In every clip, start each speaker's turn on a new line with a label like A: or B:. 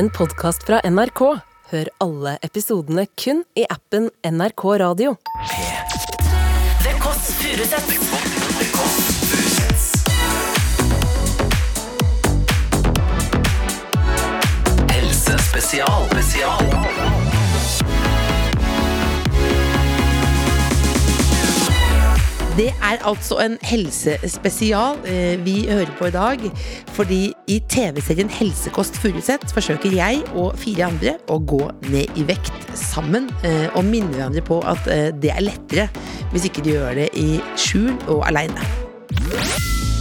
A: en podkast fra NRK. Hør alle episodene kun i appen NRK Radio.
B: The Kåss Furuseth.
C: Helsespesial. Spesial.
D: Det er altså en helsespesial eh, vi hører på i dag. Fordi i TV-serien Helsekost Furuset forsøker jeg og fire andre å gå ned i vekt sammen. eh, Og minne hverandre på at eh, det er lettere hvis ikke du gjør det i skjul og aleine.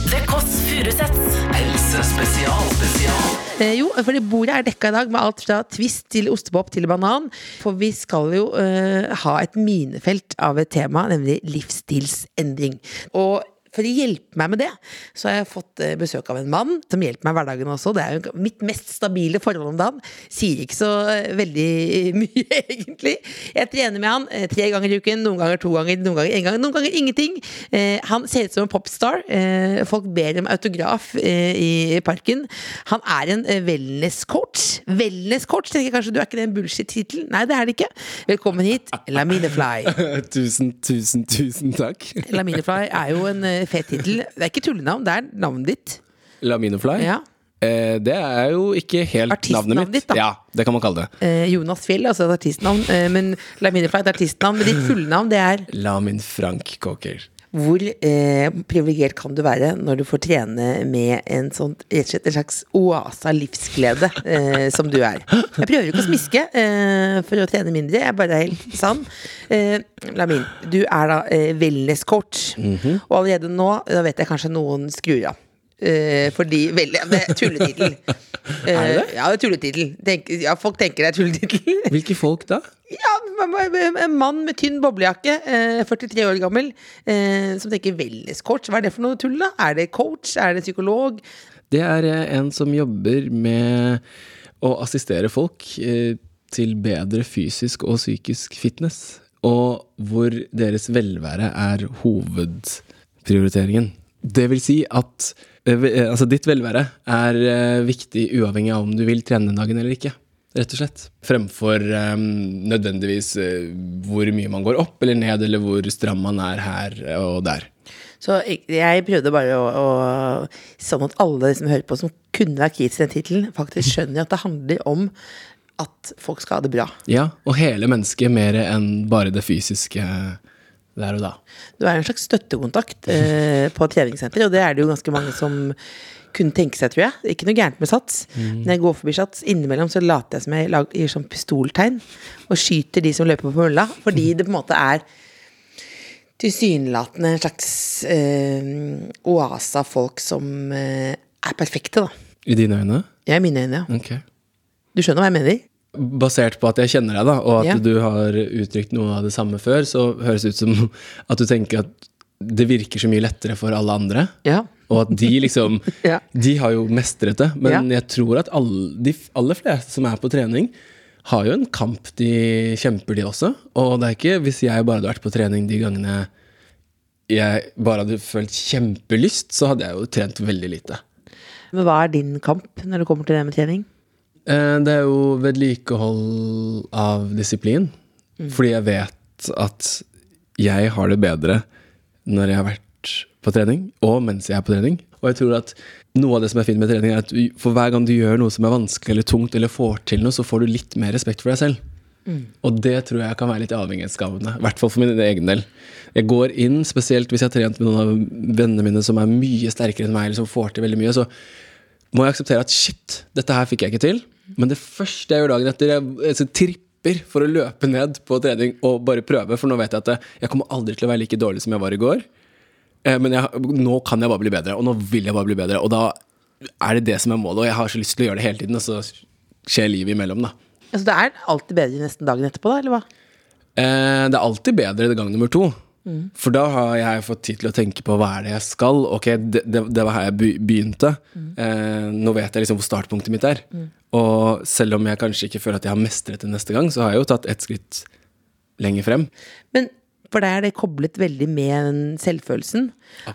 B: The Kåss Furuseths.
C: Helsespesial. Spesial.
D: Eh, jo, fordi bordet er dekka i dag med alt fra twist til ostepop til banan. For vi skal jo eh, ha et minefelt av et tema, nemlig livsstilsendring. Og for å hjelpe meg med det, så har jeg fått eh, besøk av en mann som hjelper meg i hverdagen også. Det er jo mitt mest stabile forhold om dagen. Sier ikke så eh, veldig mye, egentlig. Jeg trener med han eh, tre ganger i uken, noen ganger to ganger, noen ganger én gang, noen ganger ingenting. Eh, han ser ut som en popstar. Eh, folk ber om autograf eh, i parken. Han er en eh, wellness-coach. Wellness-coach, tenker kanskje du, er ikke den bullshit-tittelen? Nei, det er det ikke. Velkommen hit, Lamine Fly.
E: Tusen, tusen, tusen takk.
D: Lamine Fly er jo en eh, fet tittel. Det er ikke tullenavn, det er navnet ditt.
E: Laminofly.
D: Ja.
E: Eh, det er jo ikke helt navnet mitt.
D: ditt, da.
E: Ja, det kan man kalle det.
D: Eh, Jonas Fjell, altså et artistnavn. Eh, men Laminofly er et artistnavn. Men ditt fulle navn, det er
E: Lamin Frank Cocker.
D: Hvor eh, privilegert kan du være når du får trene med en sånn rett og slett en slags oase av livsglede eh, som du er? Jeg prøver ikke å smiske eh, for å trene mindre, jeg er bare helt sann. Eh, Lamin, du er da eh, wellness-coach, og allerede nå da vet jeg kanskje noen skrur av. Eh, fordi veldig, Det er tulletittel. Eh,
E: Er det?
D: Ja, det er tulletittel. Tenk, ja, folk tenker det er tulletittel.
E: Hvilke folk da?
D: Ja, en mann med tynn boblejakke, eh, 43 år gammel, eh, som tenker wellness-coach. Hva er det for noe tull, da? Er det coach? Er det psykolog?
E: Det er eh, en som jobber med å assistere folk eh, til bedre fysisk og psykisk fitness. Og hvor deres velvære er hovedprioriteringen. Det vil si at altså ditt velvære er eh, viktig uavhengig av om du vil trene den dagen eller ikke. Rett og slett. Fremfor um, nødvendigvis eh, hvor mye man går opp eller ned, eller hvor stram man er her og der.
D: Så jeg, jeg prøvde bare å, å Sånn at alle som hører på, som kunne vært til den tittelen, faktisk skjønner at det handler om at folk skal ha det bra.
E: Ja, og hele mennesket mer enn bare det fysiske der og da.
D: Du er en slags støttekontakt eh, på et treningssenter, og det er det jo ganske mange som kunne tenke seg, tror jeg. Ikke noe gærent med Sats. Når jeg går forbi Sats, innimellom så later jeg som jeg lager, gir sånn pistoltegn og skyter de som løper på mølla, fordi det på en måte er tilsynelatende en slags eh, oase av folk som eh, er perfekte, da.
E: I dine øyne?
D: Ja, i mine øyne, ja.
E: Okay.
D: Du skjønner hva jeg mener?
E: Basert på at jeg kjenner deg, da, og at
D: Ja.
E: du har uttrykt noe av det samme før, så høres det ut som at du tenker at det virker så mye lettere for alle andre.
D: Ja.
E: Og at de liksom
D: Ja.
E: De har jo mestret det. Men jeg tror at alle, de aller fleste som er på trening, har jo en kamp de kjemper, de også. Og det er ikke hvis jeg bare hadde vært på trening de gangene jeg bare hadde følt kjempelyst, så hadde jeg jo trent veldig lite.
D: Men hva er din kamp når det kommer til det med trening?
E: Eh, Det er jo vedlikehold av disiplin. Fordi jeg vet at jeg har det bedre når jeg har vært på trening, og mens jeg er på trening. Og jeg tror at noe av det som er fint med trening, er at for hver gang du gjør noe som er vanskelig eller tungt, eller får til noe, så får du litt mer respekt for deg selv. Og det tror jeg kan være litt avhengighetsskapende. I hvert fall for min egen del. Jeg går inn, spesielt hvis jeg har trent med noen av vennene mine som er mye sterkere enn meg, eller som får til veldig mye, så må jeg akseptere at shit, dette her fikk jeg ikke til. Men det første jeg gjør dagen etter, jeg, jeg så tripper for å løpe ned på trening og bare prøve, for nå vet jeg at jeg, jeg kommer aldri til å være like dårlig som jeg var i går. Eh, Men jeg, nå kan jeg bare bli bedre, og nå vil jeg bare bli bedre. Og da er det det som er målet, og jeg har så lyst til å gjøre det hele tiden, og så skjer livet imellom, da.
D: Altså, det er alltid bedre nesten dagen etterpå, da, eller hva?
E: Eh, det er alltid bedre gang nummer to. For da har jeg fått tid til å tenke på hva er det jeg skal. Ok, det, det, det var her jeg begynte. begynte. Eh, nå vet jeg liksom hvor startpunktet mitt er. Og selv om jeg kanskje ikke føler at jeg har mestret det neste gang, så har jeg jo tatt ett skritt lenger frem.
D: Men For der er det koblet veldig med selvfølelsen. selvfølelsen.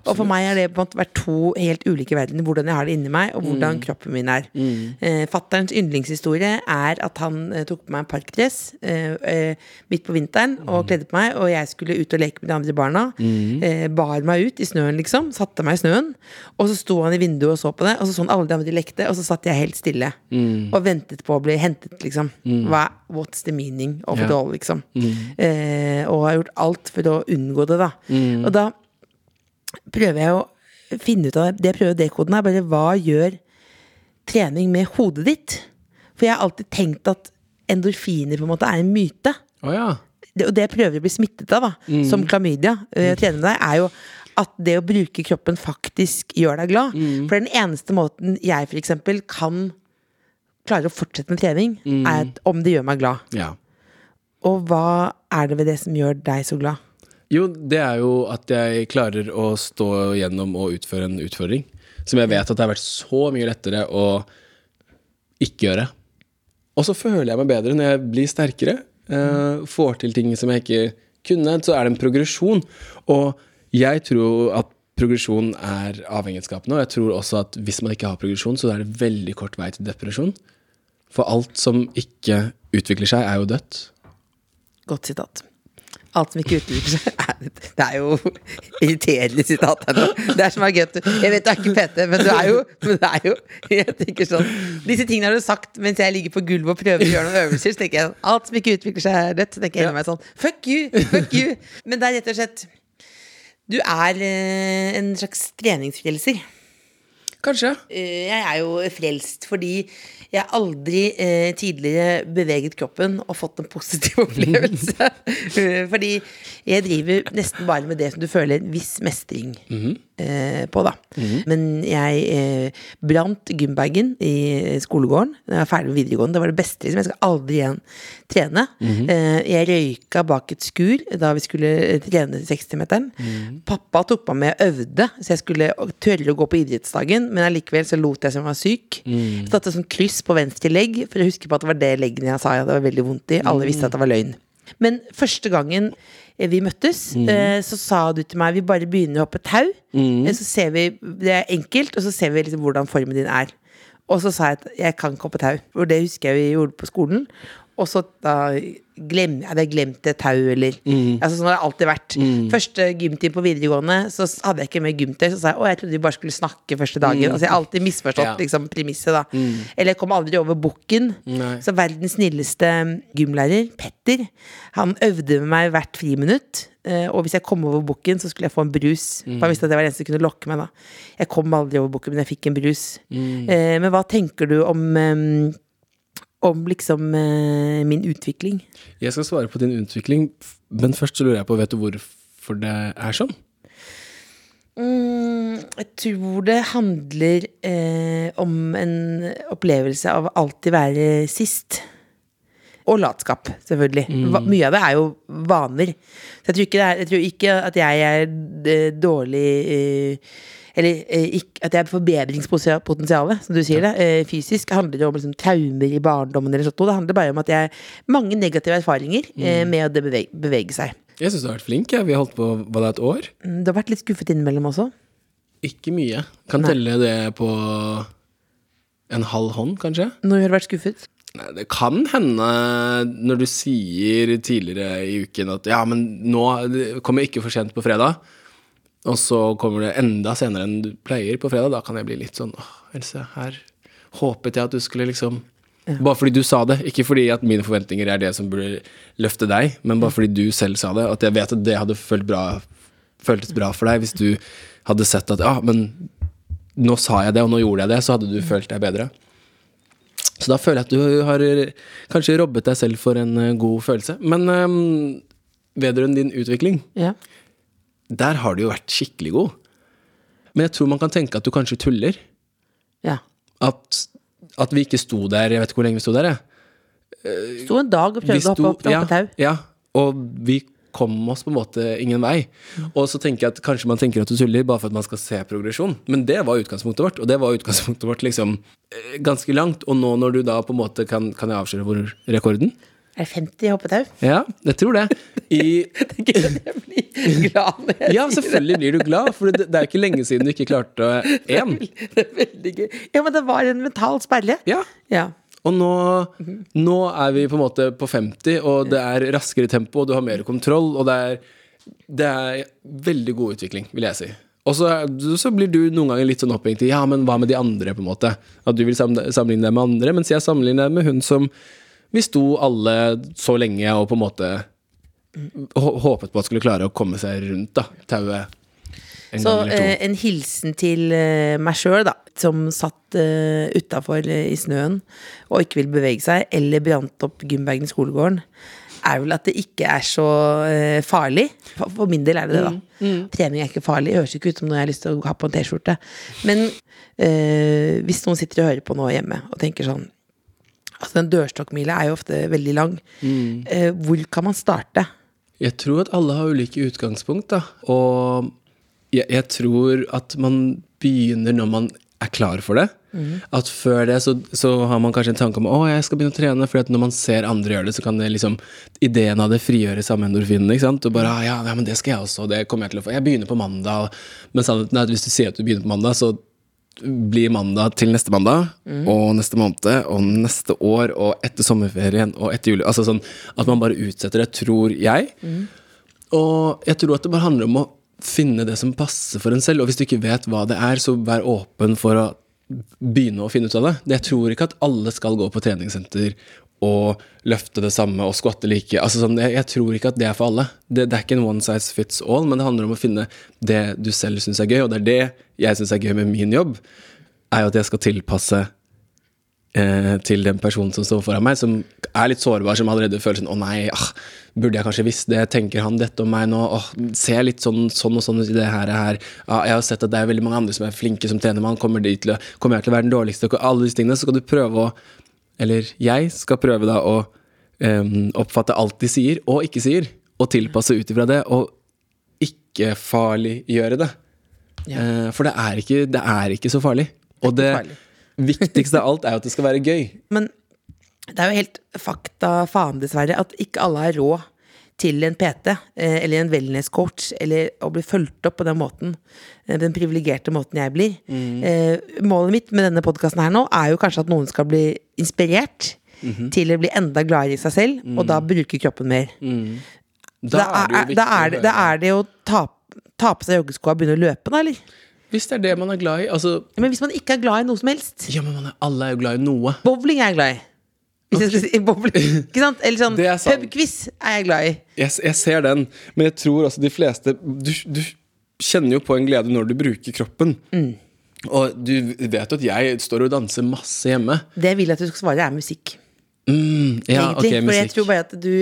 D: Og for meg har det på en måte vært to helt ulike verdener. Hvordan jeg har det inni meg, og hvordan kroppen min er. Eh, Fatterns yndlingshistorie er at han eh, tok på meg en parkdress eh, eh, midt på vinteren og kledde på meg, og jeg skulle ut og leke med de andre barna. Eh, bar meg ut i snøen, liksom. Satte meg i snøen. Og så sto han i vinduet og så på det, og så så han alle de andre lekte, og så satt jeg helt stille. Og ventet på å bli hentet, liksom. Hva, what's the meaning of it all, liksom. Eh, og har gjort alt for å unngå det, da. Og da prøver jeg å finne ut av det. Det jeg prøver å dekode, er bare hva gjør trening med hodet ditt? For jeg har alltid tenkt at endorfiner på en måte er en myte.
E: Oh, ja.
D: Det, og det jeg prøver å bli smittet av, da, som klamydia, øh, trener med deg, er jo at det å bruke kroppen faktisk gjør deg glad. For den eneste måten jeg eksempel kan klare å fortsette med trening, er at om det gjør meg glad.
E: ja.
D: Og hva er det ved det som gjør deg så glad?
E: Jo, det er jo at jeg klarer å stå gjennom og utføre en utfordring. Som jeg vet at det har vært så mye lettere å ikke gjøre. Og så føler jeg meg bedre når jeg blir sterkere. Uh, får til ting som jeg ikke kunne. Så er det en progresjon. Og jeg tror at progresjon er avhengighetsskapende. Og jeg tror også at hvis man ikke har progresjon, så er det veldig kort vei til depresjon. For alt som ikke utvikler seg, er jo dødt.
D: Godt sitat. Alt som ikke utvikler seg Det er jo irriterende sitat. Det er som er gøy. Jeg vet du er ikke PT, men du er jo, men det er jo jeg tenker sånn Disse tingene har du sagt mens jeg ligger på gulvet og prøver å gjøre noen øvelser. Så tenker jeg alt som ikke utvikler seg, er dødt. Så tenker jeg inni meg sånn Fuck you! Fuck you! Men det er rett og slett Du er eh, en slags treningsfrelser.
E: Kanskje.
D: Eh, Jeg er jo frelst fordi jeg aldri eh, tidligere beveget kroppen og fått en positiv opplevelse. Eh, fordi jeg driver nesten bare med det som du føler en viss mestring eh, på, da. Men jeg eh, brant gymbagen i skolegården da jeg var ferdig med videregående. Det var det beste. Liksom. Jeg skal aldri igjen trene. eh, jeg røyka bak et skur da vi skulle eh, trene 60-meteren. Pappa tok meg med og øvde, så jeg skulle tørre å gå på idrettsdagen, men allikevel så lot jeg som jeg var syk. Så satte sånn kryss på venstre legg, for å huske på at det var det leggen jeg sa jeg hadde veldig vondt i. Alle visste at det var løgn. Men første gangen eh, vi møttes, mm. så sa du til meg vi bare begynner å hoppe tau. Mm. Så ser vi, Det er enkelt, og så ser vi liksom hvordan formen din er. Og så sa jeg at jeg kan ikke hoppe tau. For det husker jeg vi gjorde på skolen. Og så glem, hadde jeg glemt et tau, eller altså, Sånn har det alltid vært. Første gymtime på videregående, så hadde jeg ikke med gymtøy. Så sa jeg å, jeg trodde vi bare skulle snakke første dagen. Altså, jeg har alltid misforstått
E: Ja.
D: liksom, premisset, da. Eller jeg kom aldri over bukken. Så verdens snilleste gymlærer, Petter, han øvde med meg hvert friminutt. eh, Og hvis jeg kom over bukken, så skulle jeg få en brus. For han visste at det var eneste som kunne lokke meg. da Jeg kom aldri over bukken, men jeg fikk en brus. Eh, men hva tenker du om Om liksom eh, min utvikling?
E: Jeg skal svare på din utvikling, men først så lurer jeg på, vet du hvorfor det er sånn?
D: Mm, jeg tror det handler eh, om en opplevelse av alltid være sist. Og latskap, selvfølgelig. Va mye av det er jo vaner. Så jeg tror ikke, det er, jeg tror ikke at jeg er eh, dårlig eh, Eller eh, at jeg er forbedringspotensialet, som du sier det. Eh, fysisk handler det om liksom, traumer i barndommen eller sånt. Det handler bare om at jeg har mange negative erfaringer eh, med å bevege, bevege seg.
E: Jeg syns du har vært flink. Ja. Vi har holdt på var det et år.
D: Mm, Du har vært litt skuffet innimellom også.
E: Ikke mye. Kan telle det på en halv hånd, kanskje.
D: Når har du vært skuffet?
E: Nei, det kan hende når du sier tidligere i uken at ja, men nå kommer jeg ikke for sent på fredag, og så kommer det enda senere enn du pleier på fredag, da kan jeg bli litt sånn åh, Else, her håpet jeg at du skulle liksom Bare fordi du sa det, ikke fordi at mine forventninger er det som burde løfte deg, men bare fordi du selv sa det, at jeg vet at det hadde følt bra, føltes bra for deg hvis du hadde sett at ja, men nå sa jeg det, og nå gjorde jeg det, så hadde du følt deg bedre. Så da føler jeg at du har kanskje robbet deg selv for en eh, god følelse. Men um, vedrørende din utvikling,
D: Ja.
E: Der har du jo vært skikkelig god. Men jeg tror man kan tenke at du kanskje tuller.
D: ja.
E: At, at vi ikke sto der Jeg vet ikke hvor lenge vi sto der, jeg.
D: Sto en dag og
E: prøvde
D: prøvde å hoppe opp
E: ja,
D: tau.
E: ja, og vi kom oss på en måte ingen vei. Og så tenker jeg at kanskje man tenker at du tuller bare for at man skal se progresjon. Men det var utgangspunktet vårt, og det var utgangspunktet vårt liksom eh, ganske langt. Og nå når du da på en måte kan, kan jeg avsløre hvor rekorden?
D: Er det 50 hoppetau?
E: Ja, jeg tror det. I,
D: Jeg blir glad når jeg
E: ja, selvfølgelig blir du glad, for det, det er jo ikke lenge siden du ikke klarte én.
D: Det er veldig gøy. Ja, men det var en mental sperre.
E: Ja.
D: Ja.
E: Og nå, nå er vi på en måte på 50, og det er raskere tempo, og du har mer kontroll, og det er, det er veldig god utvikling, vil jeg si. Og så, så blir du noen ganger litt sånn opphengt i ja, men hva med de andre, på en måte. At du vil sammenligne deg med andre, mens jeg sammenligner deg med hun som vi sto alle så lenge og på en måte håpet på at skulle klare å komme seg rundt da, tauet en
D: Så eh, en hilsen til eh, meg sjøl, da, som satt eh, utafor eh, i snøen og ikke vil bevege seg, eller brant opp gymbagen i skolegården, er vel at det ikke er så eh, farlig. For, for min del er det det, da. Trening er ikke farlig. Høres ikke ut som noe jeg har lyst til å ha på en T-skjorte. Men eh, hvis noen sitter og hører på nå hjemme og tenker sånn Altså, en dørstokkmile er jo ofte veldig lang. Eh, hvor kan man starte?
E: Jeg tror at alle har ulike utgangspunkt, da. Og jeg, jeg tror at man begynner når man er klar for det. At før det så, så har man kanskje en tanke om å jeg skal begynne å trene. For når man ser andre gjøre det, så kan det liksom ideen av det frigjøre samme endorfinene. ikke sant? Og bare «Ah, ja, ja, men det skal jeg også, det kommer jeg til å få. Jeg begynner på mandag. Men sannheten er at hvis du sier at du begynner på mandag, så blir mandag til neste mandag, og neste måned, og neste år, og etter sommerferien, og etter juli. Altså sånn at man bare utsetter det, tror jeg. Og jeg tror at det bare handler om å finne det som passer for en selv. Og hvis du ikke vet hva det er, så vær åpen for å begynne å finne ut av det. Jeg tror ikke at alle skal gå på treningssenter og løfte det samme og skvatte like. Altså sånn, jeg, jeg tror ikke at det er for alle. Det, det er ikke en one size fits all, men det handler om å finne det du selv syns er gøy, og det er det jeg syns er gøy med min jobb, er jo at jeg skal tilpasse eh, til den personen som står foran meg, som er litt sårbar, som allerede føler sånn 'Å nei, ah, burde jeg kanskje visst det? Tenker han dette om meg nå? Åh, ser jeg litt sånn, sånn og sånn ut i det her? her? Ah, jeg har sett at det er veldig mange andre som er flinke som trener. Man kommer, kommer jeg til å være den dårligste? Og alle disse tingene. Så skal du prøve å Eller jeg skal prøve da å um, oppfatte alt de sier og ikke sier, og tilpasse ut ifra det. Og ikke farliggjøre det. Eh, for det er, ikke, det er ikke så farlig. Og det
D: farlig.
E: viktigste av alt er jo at det skal være gøy.
D: Men det er jo helt fakta faen, dessverre, at ikke alle har råd til en PT eh, eller en wellness-coach, eller å bli fulgt opp på den måten. eh, Den privilegerte måten jeg blir. Mm. målet mitt med denne podkasten her nå er jo kanskje at noen skal bli inspirert til å bli enda gladere i seg selv, og da bruke kroppen mer. Da, er,
E: det jo
D: da, er, det, da er det å ta, ta på seg joggeskoa og begynne å løpe, da, eller?
E: Hvis det er det man er glad i altså,
D: Men hvis man ikke er glad i noe som helst
E: Ja, men man er, alle er jo glad i noe.
D: Bowling er jeg glad i. Si bowling. Ikke sant? Eller sånn pubquiz er jeg glad i.
E: Jeg, jeg ser den, men jeg tror altså de fleste du, du kjenner jo på en glede når du bruker kroppen. Og du vet jo at jeg står og danser masse hjemme.
D: Det jeg vil at du skal svare, er musikk.
E: Mm, ja,
D: egentlig.
E: Okay,
D: For jeg tror bare at du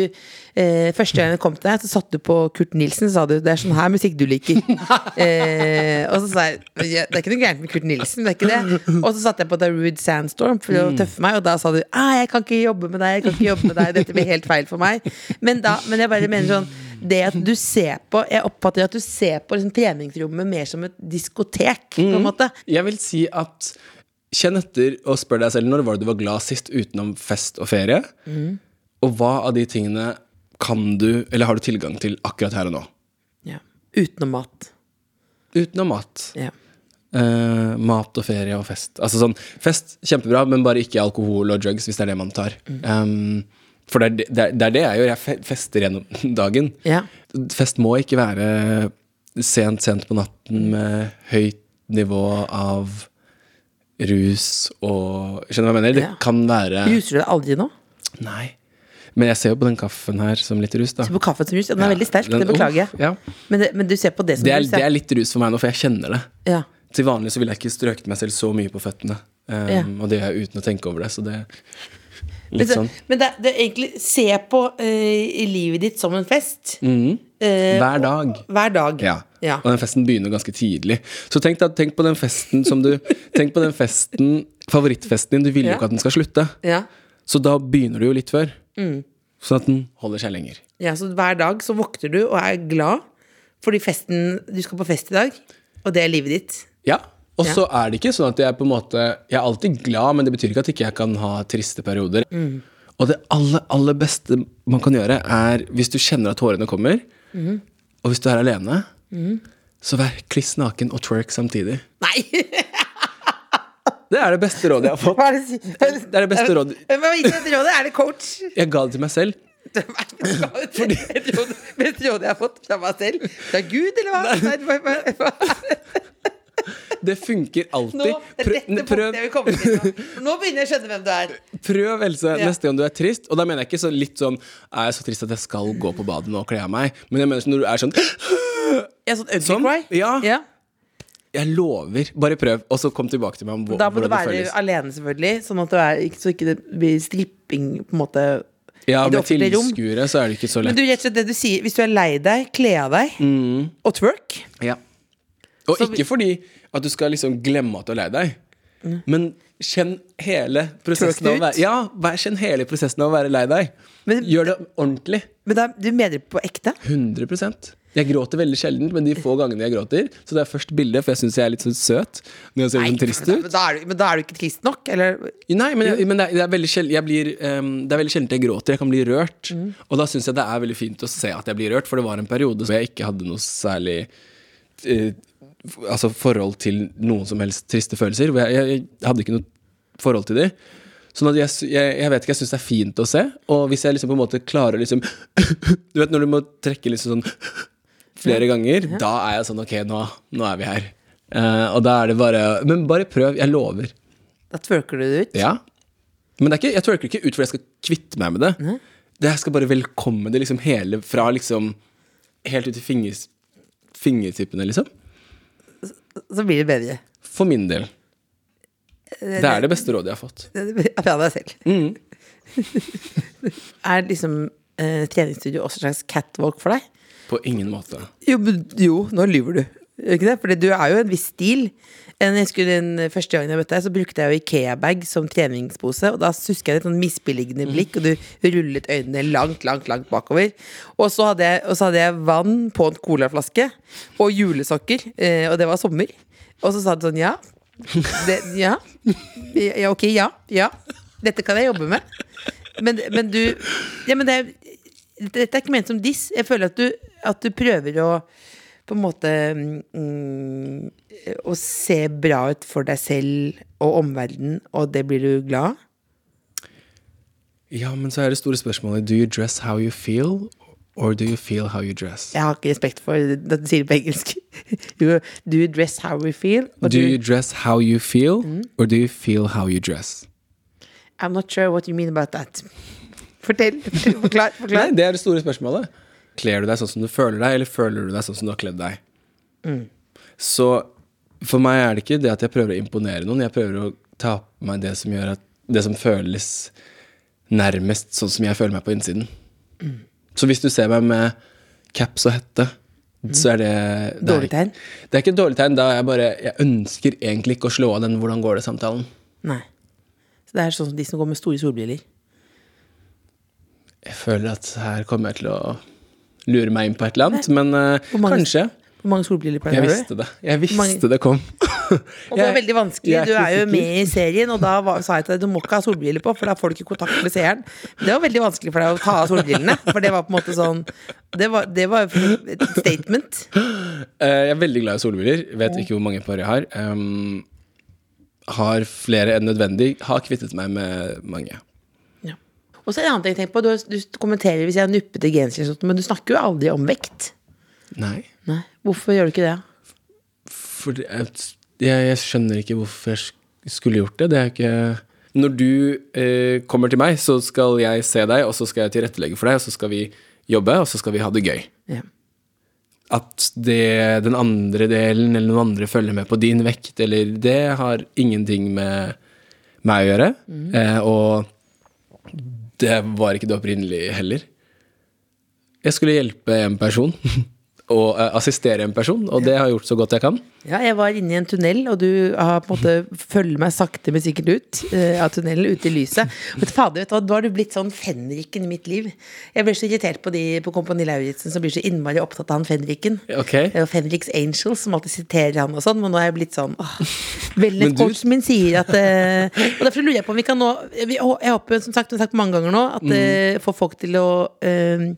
D: eh, Første gang jeg kom til deg, så satte du på Kurt Nilsen, så sa du det er sånn her musikk du liker. eh, og så sa jeg «Ja, det er ikke noe gærent med Kurt Nilsen, det er ikke det. Og så satte jeg på Darude Sandstorm for å tøffe meg, og da sa du ah, jeg kan ikke jobbe med deg, jeg kan ikke jobbe med deg, dette blir helt feil for meg. Men, da, men jeg bare mener sånn det at du ser på Jeg oppfatter at du ser på liksom, treningsrommet mer som et diskotek, på en måte.
E: Jeg vil si at Kjenn etter og spør deg selv når var det du var glad sist utenom fest og ferie. Og hva av de tingene kan du, eller har du tilgang til akkurat her og nå?
D: Ja. Utenom mat.
E: Utenom mat.
D: Ja.
E: Eh, mat og ferie og fest. Altså sånn, Fest, kjempebra, men bare ikke alkohol og drugs hvis det er det man tar. Um, for det er det, det er det jeg gjør. Jeg fester gjennom dagen.
D: Ja.
E: Fest må ikke være sent, sent på natten med høyt nivå av rus og Skjønner du hva jeg mener? Det
D: Ja.
E: kan være
D: Ruser du deg aldri nå?
E: Nei. Men jeg ser jo på den kaffen her som litt rus, da.
D: Se på kaffen som rus. Ja, Den er veldig sterk,
E: Den-
D: det beklager jeg.
E: Ja.
D: Men, det, men du ser på det som
E: Det, er,
D: rus? ja.
E: det er litt rus for meg nå, for jeg kjenner det.
D: Ja.
E: Til vanlig så ville jeg ikke strøket meg selv så mye på føttene. Um,
D: Ja.
E: Og det gjør jeg uten å tenke over det, så det Litt sånn.
D: men det, det er egentlig Se på eh, livet ditt som en fest. Eh,
E: Mhm. Hver dag.
D: Hver dag.
E: Ja.
D: Ja.
E: Og den festen begynner ganske tidlig. Så tenk, da, tenk på den festen som du Tenk på den festen Favorittfesten din. Du vil jo
D: Ja.
E: ikke at den skal slutte.
D: Ja.
E: Så da begynner du jo litt før.
D: Mm.
E: Sånn at den holder seg lenger.
D: ja, så hver dag så våkner du og er glad fordi festen Du skal på fest i dag, og det er livet ditt.
E: Ja. Og
D: Ja.
E: så er det ikke sånn at jeg på en måte Jeg er alltid glad, men det betyr ikke at ikke jeg kan ha triste perioder.
D: Mm.
E: Og det aller, aller beste man kan gjøre, er hvis du kjenner at tårene kommer, og hvis du er alene, så vær kliss naken og twerk samtidig.
D: Nei!
E: Det er det beste rådet jeg har fått.
D: Er det,
E: Det er det beste rådet.
D: Hva gikk det rådet? Er det coach?
E: Jeg ga det til meg selv.
D: Fordi Beste rådet jeg har fått fra meg selv? Fra Gud, eller hva? Nei, Nei,
E: Det funker
D: Nå,
E: alltid.
D: det er
E: Prøv, prøv,
D: nå. Nå begynner jeg å skjønne hvem du er.
E: prøv Else,
D: Ja.
E: neste gang du er trist. Og da mener jeg ikke så litt sånn Er jeg så trist at jeg skal gå på badet nå og kle av meg? Men jeg mener når du er sånn
D: Er sånn ugly cry.
E: Ja.
D: ja.
E: Jeg lover. Bare prøv, og så kom tilbake til meg om hvor-
D: Da må du være
E: føles.
D: alene, selvfølgelig. Sånn at du er, så ikke det blir stripping på en måte
E: Ja,
D: det
E: med tilskuere så er det ikke så
D: Men
E: lett.
D: du, rett og slett det du sier Hvis du er lei deg, kle av deg og twerk
E: Ja. Og
D: Så
E: ikke fordi at du skal liksom glemme at du er lei deg, men kjenn hele prosessen av å være. Ja, vær- kjenn hele prosessen av å være lei deg.
D: Men-
E: Gjør det ordentlig.
D: Men da, du mener det på ekte?
E: 100 Jeg gråter veldig sjelden, men de få gangene jeg gråter Så det er først bildet, for jeg syns jeg er litt sånn søt når jeg ser sånn trist
D: men,
E: ut.
D: da er du, men da er du ikke trist nok? Eller
E: Nei, men, jeg, men det, er, det, er veldig sjelden, jeg blir, ehm, det er veldig sjelden jeg gråter. Jeg kan bli rørt.
D: Mm.
E: Og da syns jeg det er veldig fint å se at jeg blir rørt, for det var en periode hvor jeg ikke hadde noe særlig uh, Altså forhold til noen som helst triste følelser. Hvor jeg, jeg, jeg hadde ikke noe forhold til de. Sånn at jeg, jeg, jeg vet ikke, jeg syns det er fint å se. Og hvis jeg liksom på en måte klarer liksom Du vet når du må trekke liksom sånn flere ganger, da er jeg sånn Ok, nå, nå er vi her. Uh, og da er det bare Men bare prøv. Jeg lover.
D: da twerker du det ut?
E: Ja. Men det ikke, jeg twerker ikke ut fordi jeg skal kvitte meg med det. det jeg skal bare velkomme det liksom hele fra liksom Helt ut til fingers, fingertippene, liksom.
D: Så blir det bedre.
E: For min del. Det er det beste rådet jeg har fått.
D: Fra deg selv.
E: Mm.
D: er liksom uh, treningsstudio også en slags catwalk for deg?
E: På ingen måte.
D: Jo, jo nå lyver du. Ikke det? Fordi du er jo en viss stil. En, jeg husker den første gangen jeg møtte deg, så brukte jeg jo Ikea-bag som treningspose. Og da husker jeg et sånn misbilligende blikk, og du rullet øynene langt, langt langt bakover. Og så hadde jeg, og så hadde jeg vann på en colaflaske og julesokker, eh, og det var sommer. Og så sa du sånn ja. Det, ja. ja. Ok, ja. Ja. Dette kan jeg jobbe med. Men, men du Ja, men det er dette er ikke ment som diss. Jeg føler at du, at du prøver å på en måte mm, Å se bra ut for deg selv og omverdenen, og det blir du glad av.
E: Ja, men så er det store spørsmålet Do you dress how you feel, or do you feel how you dress?
D: Jeg har ikke respekt for det du sier på engelsk. Do you dress how you feel?
E: Do you dress how you feel, or do you feel how you dress?
D: I'm not sure what you mean about that. Fortell. fortell forklar.
E: Nei, det er det store spørsmålet. Kler du deg sånn som du føler deg, eller føler du deg sånn som du har kledd deg? Så for meg er det ikke det at jeg prøver å imponere noen, jeg prøver å ta på meg det som at Det som føles nærmest sånn som jeg føler meg på innsiden. Så hvis du ser meg med caps og hette, så er det, det
D: Dårlig tegn?
E: Det er ikke et dårlig tegn. Da er jeg bare Jeg ønsker egentlig ikke å slå av den 'hvordan går det'-samtalen.
D: Nei. Så det er sånn som de som går med store solbriller.
E: Jeg føler at her kommer jeg til å lure meg inn på et eller annet, men
D: uh, mange-
E: kanskje.
D: Hvor mange solbriller pleier du?
E: visste det. Jeg visste
D: mange-
E: det kom.
D: Og det var veldig vanskelig. Du er jo med i serien, og da var, sa jeg til deg du må ikke ha solbriller på, for da får du ikke kontakt med seeren. Det var veldig vanskelig for deg å ta av solbrillene, for det var på en måte sånn Det var, det var et statement.
E: Eh, Jeg er veldig glad i solbriller. Vet ikke hvor mange par jeg har. Um, har flere enn nødvendig. Har kvittet meg med mange.
D: Og så er det en annen ting jeg tenker på. Du, du kommenterer hvis jeg har nuppete gensere, og men du snakker jo aldri om vekt.
E: Nei.
D: Nei. Hvorfor gjør du ikke det?
E: For jeg, jeg skjønner ikke hvorfor jeg skulle gjort det. Det er ikke Når du eh, kommer til meg, så skal jeg se deg, og så skal jeg tilrettelegge for deg, og så skal vi jobbe, og så skal vi ha det gøy.
D: Ja.
E: At det, den andre delen eller noen andre følger med på din vekt, eller det har ingenting med meg å gjøre. Eh, og det var ikke det opprinnelige heller. Jeg skulle hjelpe en person, å eh, assistere en person, og det har jeg gjort så godt jeg kan.
D: Ja, jeg var inne i en tunnel, og du har på en måte følger meg sakte, men sikkert ut eh, av tunnelen, ute i lyset. Du, fader, vet du hva, Nå har du blitt sånn fenriken i mitt liv. Jeg ble så irritert på de på Kompani Lauritzen som blir så innmari opptatt av han fenriken. Okay. Jo Fenriks Angels som alltid siterer han og sånn, men nå er jeg blitt sånn åh,
E: Veldig du-
D: Wellness-coachen min sier at eh, Og derfor lurer jeg på om vi kan nå Jeg håper, som sagt, Du har sagt mange ganger nå, at
E: Mm.
D: eh, få folk til å eh,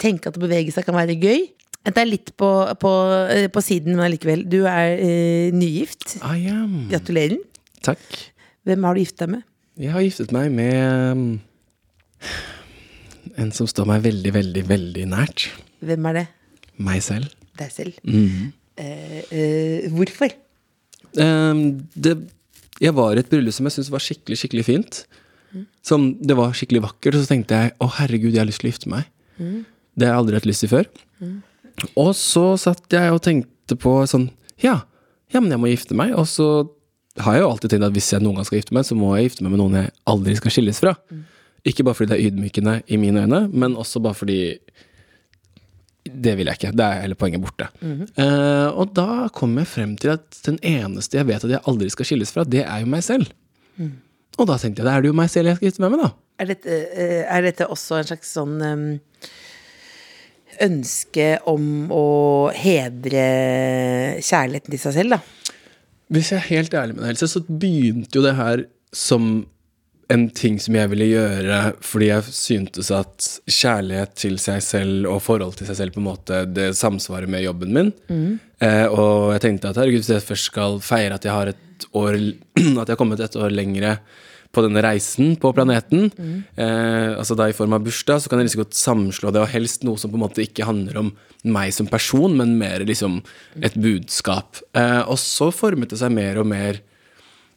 D: tenke at å bevege seg kan være gøy. Det er litt på, på, eh, på siden, men allikevel. Du er eh, nygift.
E: I am.
D: Gratulerer.
E: Takk.
D: Hvem har du giftet deg med?
E: Jeg har giftet meg med um, en som står meg veldig, veldig, veldig nært.
D: Hvem er det?
E: Meg selv.
D: Deg selv.
E: Mhm.
D: Eh, eh, hvorfor?
E: Um, det, jeg var i et bryllup som jeg syntes var skikkelig, skikkelig fint. Som, det var skikkelig vakkert, og så tenkte jeg å herregud, jeg har lyst til å gifte meg. Det har jeg aldri hatt lyst til før. Og så satt jeg og tenkte på sånn ja, ja, men jeg må gifte meg. Og så har jeg jo alltid tenkt at hvis jeg noen gang skal gifte meg, så må jeg gifte meg med noen jeg aldri skal skilles fra. Ikke bare fordi det er ydmykende i mine øyne, men også bare fordi det vil jeg ikke. Det er hele poenget borte. Eh, og da kom jeg frem til at den eneste jeg vet at jeg aldri skal skilles fra, det er jo meg selv. Og da tenkte jeg da er det jo meg selv jeg skal gifte meg med, da.
D: Er dette, eh, er dette også en slags sånn em, ønske om å hedre kjærligheten til seg selv, da?
E: Hvis jeg er helt ærlig med deg, Else, så begynte jo det her som en ting som jeg ville gjøre fordi jeg syntes at kjærlighet til seg selv og forhold til seg selv på en måte det samsvarer med jobben min. Eh, og jeg tenkte at herregud, hvis jeg først skal feire at jeg har et år At jeg har kommet et år lengre på denne reisen på planeten, eh, altså da i form av bursdag, så kan jeg liksom godt samslå det, og helst noe som på en måte ikke handler om meg som person, men mer liksom et budskap. Eh, og så formet det seg mer og mer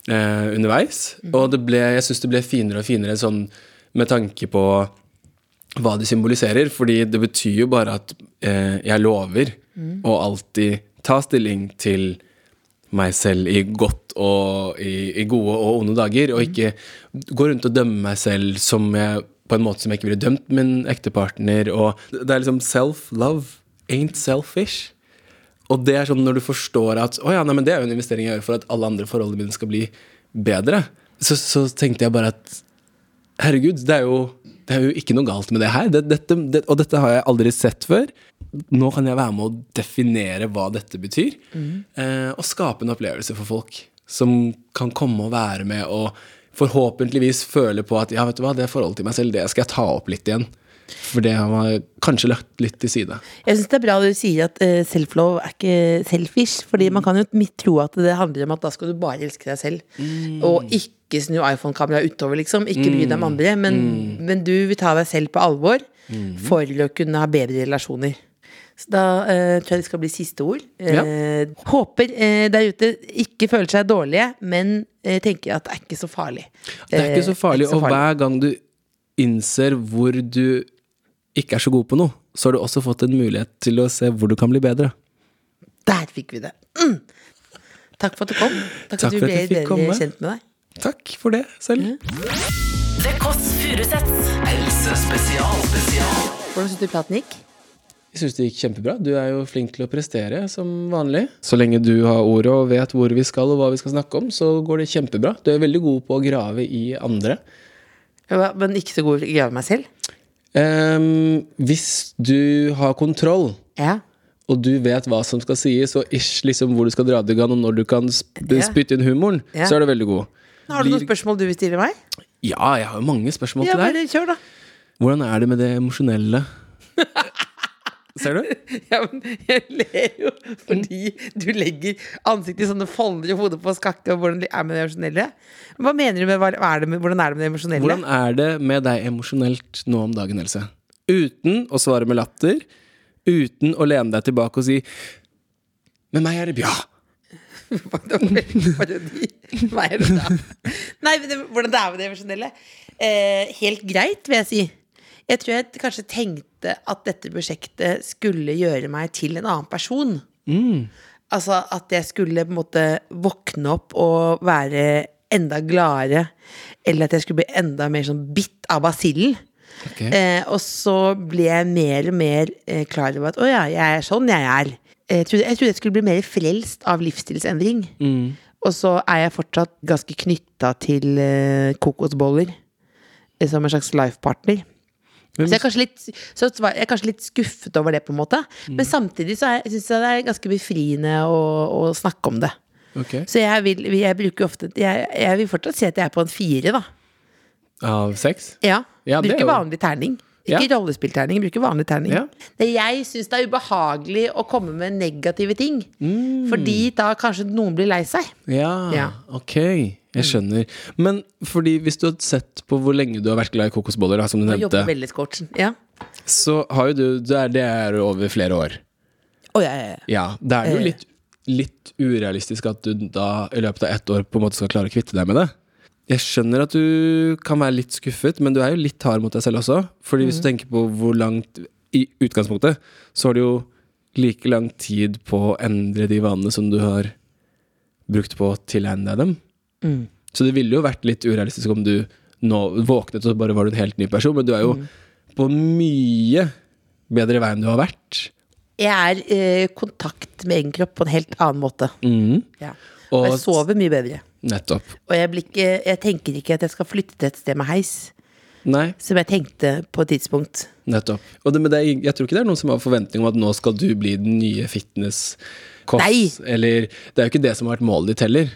E: eh, underveis. Og det ble, jeg syns det ble finere og finere sånn med tanke på hva det symboliserer. Fordi det betyr jo bare at eh, jeg lover å alltid ta stilling til meg selv i godt og i, i gode og onde dager, og ikke gå rundt og dømme meg selv som jeg, på en måte som jeg ikke ville dømt min ektepartner. Og det er liksom self-love ain't selfish. Og det er sånn når du forstår at oh ja, nei, men det er jo en investering jeg gjør for at alle andre forholdene mine skal bli bedre, så, så tenkte jeg bare at herregud, det er jo, det er jo ikke noe galt med det her. Det, dette, det, og dette har jeg aldri sett før. Nå kan jeg være med å definere hva dette betyr, eh, og skape en opplevelse for folk som kan komme og være med og forhåpentligvis føle på at ja, vet du hva, det forholdet til meg selv, det skal jeg ta opp litt igjen. For det har man kanskje lagt litt til side.
D: Jeg syns det er bra du sier at eh, self-love er ikke selfish. Fordi man kan jo tro at det handler om at da skal du bare elske deg selv. Og ikke snu iPhone-kameraet utover, liksom. Ikke bry deg om andre. Men, men du vil ta deg selv på alvor for å kunne ha bedre relasjoner. Så da eh, tror jeg det skal bli siste ord. Eh, Håper eh, der ute ikke føler seg dårlige, men eh, tenker at det er ikke så farlig.
E: Det er ikke så
D: Eh,
E: farlig,
D: ikke så
E: og hver gang du innser hvor du ikke er så god på noe, så har du også fått en mulighet til å se hvor du kan bli bedre.
D: Der fikk vi det! Mm. Takk for at du kom. Takk,
E: Takk
D: for at du ble bedre
E: komme.
D: kjent med deg.
E: Takk for det selv.
B: The Kåss Furuseths.
C: helsespesial spesial spesial.
D: Hvordan syns du platen gikk?
E: Jeg syns det gikk kjempebra. Du er jo flink til å prestere, som vanlig. Så lenge du har ordet og vet hvor vi skal og hva vi skal snakke om, så går det kjempebra. Du er veldig god på å grave i andre.
D: Ja, Men ikke så god til å grave meg selv?
E: Ehm, hvis du har kontroll,
D: Ja.
E: og du vet hva som skal sies, og ish liksom hvor du skal dra det i gang, og når du kan sp
D: Ja.
E: spytte inn humoren,
D: Ja.
E: så er du veldig god.
D: Har du noen spørsmål du vil stille meg?
E: Ja, jeg har jo mange spørsmål
D: Ja,
E: til deg.
D: kjør, da.
E: Hvordan er det med det emosjonelle? Ser du?
D: Ja, men jeg ler jo fordi du legger ansiktet i sånne folder i hodet på skakke. Og hvordan er med det emosjonelle? Hva mener du med, hva er det med hvordan er det med det emosjonelle?
E: Hvordan er det med deg emosjonelt nå om dagen, Else? Uten å svare med latter, uten å lene deg tilbake og si Med meg er det bra.
D: Nei, men det, hvordan det er med det emosjonelle? Eh, helt greit, vil jeg si. Jeg tror jeg kanskje tenkte at dette prosjektet skulle gjøre meg til en annen person. Altså at jeg skulle på en måte våkne opp og være enda gladere. Eller at jeg skulle bli enda mer sånn bitt av basillen.
E: Okay.
D: Eh, og så ble jeg mer og mer eh, klar over at å ja, jeg er sånn jeg er. Jeg trodde, jeg trodde jeg skulle bli mer frelst av livsstilsendring. Og så er jeg fortsatt ganske knytta til eh, kokosboller eh, som en slags life-partner. Så jeg er, kanskje litt, så jeg er kanskje litt skuffet over det, på en måte. Men samtidig så er- syns jeg det er ganske befriende å, å snakke om det.
E: Okay.
D: Så jeg vil, jeg bruker ofte jeg, jeg vil fortsatt si at jeg er på en fire, da.
E: Av seks?
D: Ja.
E: Ja, det er
D: bruker vanlig terning. Ikke
E: Ja.
D: rollespillterning, bruker vanlig terning.
E: Ja.
D: Det jeg syns det er ubehagelig å komme med negative ting.
E: Mm.
D: Fordi da kanskje noen blir lei seg.
E: Ja,
D: Ja.
E: ok. Jeg skjønner. Men fordi hvis du har sett på hvor lenge du har vært glad i kokosboller, som du nevnte.
D: Ja.
E: så har jo du Det er, det er over flere år.
D: Oh, ja, ja, ja.
E: Da er jo
D: Eh.
E: litt, litt urealistisk at du da i løpet av ett år på en måte skal klare å kvitte deg med det. Jeg skjønner at du kan være litt skuffet, men du er jo litt hard mot deg selv også. Fordi hvis du tenker på hvor langt I utgangspunktet så har du jo like lang tid på å endre de vanene som du har brukt på å tilegne deg dem. Så det ville jo vært litt urealistisk om du nå våknet og bare var du en helt ny person, men du er jo på mye bedre vei enn du har vært.
D: Jeg er i kontakt med egen kropp på en helt annen måte.
E: Mm.
D: Ja. Og
E: Og
D: jeg sover mye bedre.
E: Nettopp.
D: Og jeg, blir ikke, jeg tenker ikke at jeg skal flytte til et sted med heis,
E: Nei,
D: som jeg tenkte på et tidspunkt.
E: nettopp. Og det, men det jeg tror ikke det er noen som har forventning om at nå skal du bli den nye fitness-koss.
D: Nei.
E: Eller Det er jo ikke det som har vært målet ditt heller.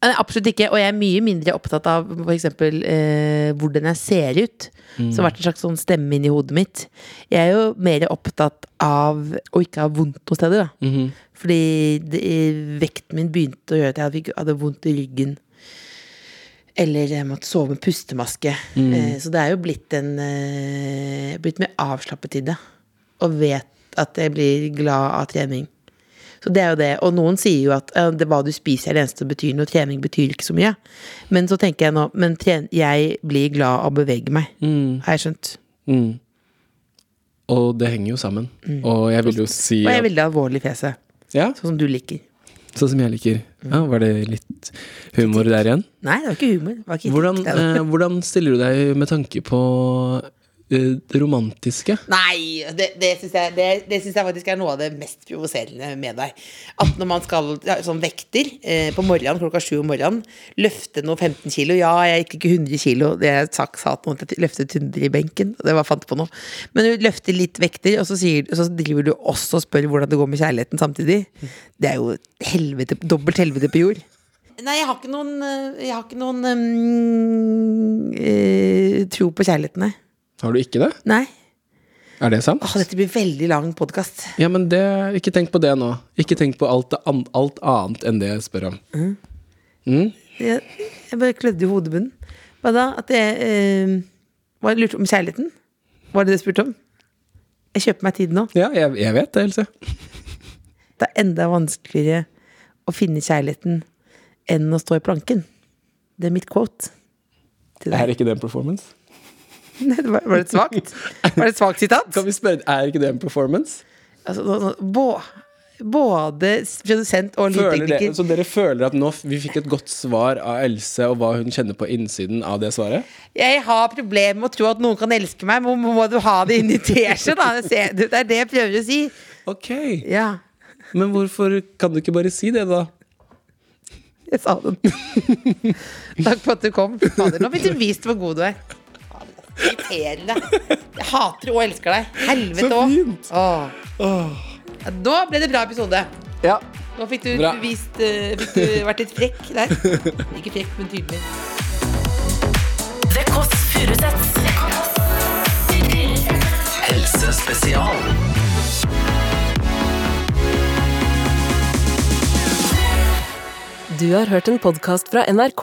D: Nei, Absolutt ikke. Og jeg er mye mindre opptatt av f.eks. Eh, hvordan jeg ser ut. Som har vært en slags sånn stemme inni hodet mitt. Jeg er jo mer opptatt av å ikke ha vondt noe steder. -hmm. Fordi det, vekten min begynte å gjøre at jeg hadde, vondt i ryggen. Eller jeg måtte sove med pustemaske. Eh, så det er jo blitt en eh, Blitt mer avslappet i det. Og vet at jeg blir glad av trening. Så det er jo det. Og noen sier jo at eh, det hva du spiser er det eneste som betyr noe. Trening betyr ikke så mye. Men så tenker jeg nå Men tren jeg blir glad av å bevege meg. Har jeg skjønt.
E: Mm. Og det henger jo sammen. Og jeg vil jo si
D: Og jeg er veldig alvorlig i fjeset.
E: Ja,
D: Sånn som du liker.
E: sånn som jeg liker. Ja, Var det litt humor der igjen?
D: Nei, det var ikke humor. Var ikke
E: Hvordan, eh, hvordan stiller du deg med tanke på det romantiske?
D: Nei, det, det syns jeg, det, det synes jeg faktisk er noe av det mest provoserende med deg. At når man skal ja, sånn vekter eh, på morgenen klokka sju om morgenen, løfte noe 15 kilo Ja, jeg gikk ikke 100 kilo, det jeg sagt, sa til noen at jeg løftet 100 i benken. Det var fant på noe. Men du løfter litt vekter, og så, sier, så driver du også og spør hvordan det går med kjærligheten samtidig. Det er jo helvete, dobbelt helvete på jord. Nei, jeg har ikke noen eh, Jeg har ikke noen um, eh, tro på kjærligheten, nei.
E: Har du ikke det?
D: Nei.
E: Er det sant?
D: Åh, dette blir veldig lang podkast.
E: Ja, men det, ikke tenk på det nå. Ikke tenk på alt, an, alt annet enn det jeg spør om.
D: Jeg, jeg bare klødde i hodebunnen. Hva da? At jeg eh, var lurt om kjærligheten? Var det det du spurte om? Jeg kjøper meg tid nå.
E: Ja, jeg, jeg vet det, Else.
D: Det er enda vanskeligere å finne kjærligheten enn å stå i planken. Det er mitt quote. Til
E: Er ikke det en performance?
D: Var, det et svakt? Var det et svakt sitat?
E: Kan vi spørre, er ikke det en performance?
D: Altså, bå- både produsent og lydtekniker.
E: så dere føler at nå vi fikk et godt svar av Else, og hva hun kjenner på innsiden av det svaret?
D: Jeg har problemer med å tro at noen kan elske meg. Må, må du ha det inni teskje, da? Det Det er det jeg prøver å si.
E: Ok,
D: Ja,
E: Men hvorfor kan du ikke bare si det, da?
D: jeg sa det. Takk for at du kom. Fader, nå fikk du vist hvor god du er. Irriterende. Jeg hater og elsker deg. Helvete
E: Så
D: òg.
E: fint.
D: Ja, Nå ble det bra episode.
E: Ja.
D: Nå fikk du
E: Bra.
D: vist eh, Fikk du vært litt frekk der. Ikke frekk, men tydelig.
B: The Kåss Furuseths.
C: Helsespesial.
A: Du har hørt en podkast fra NRK.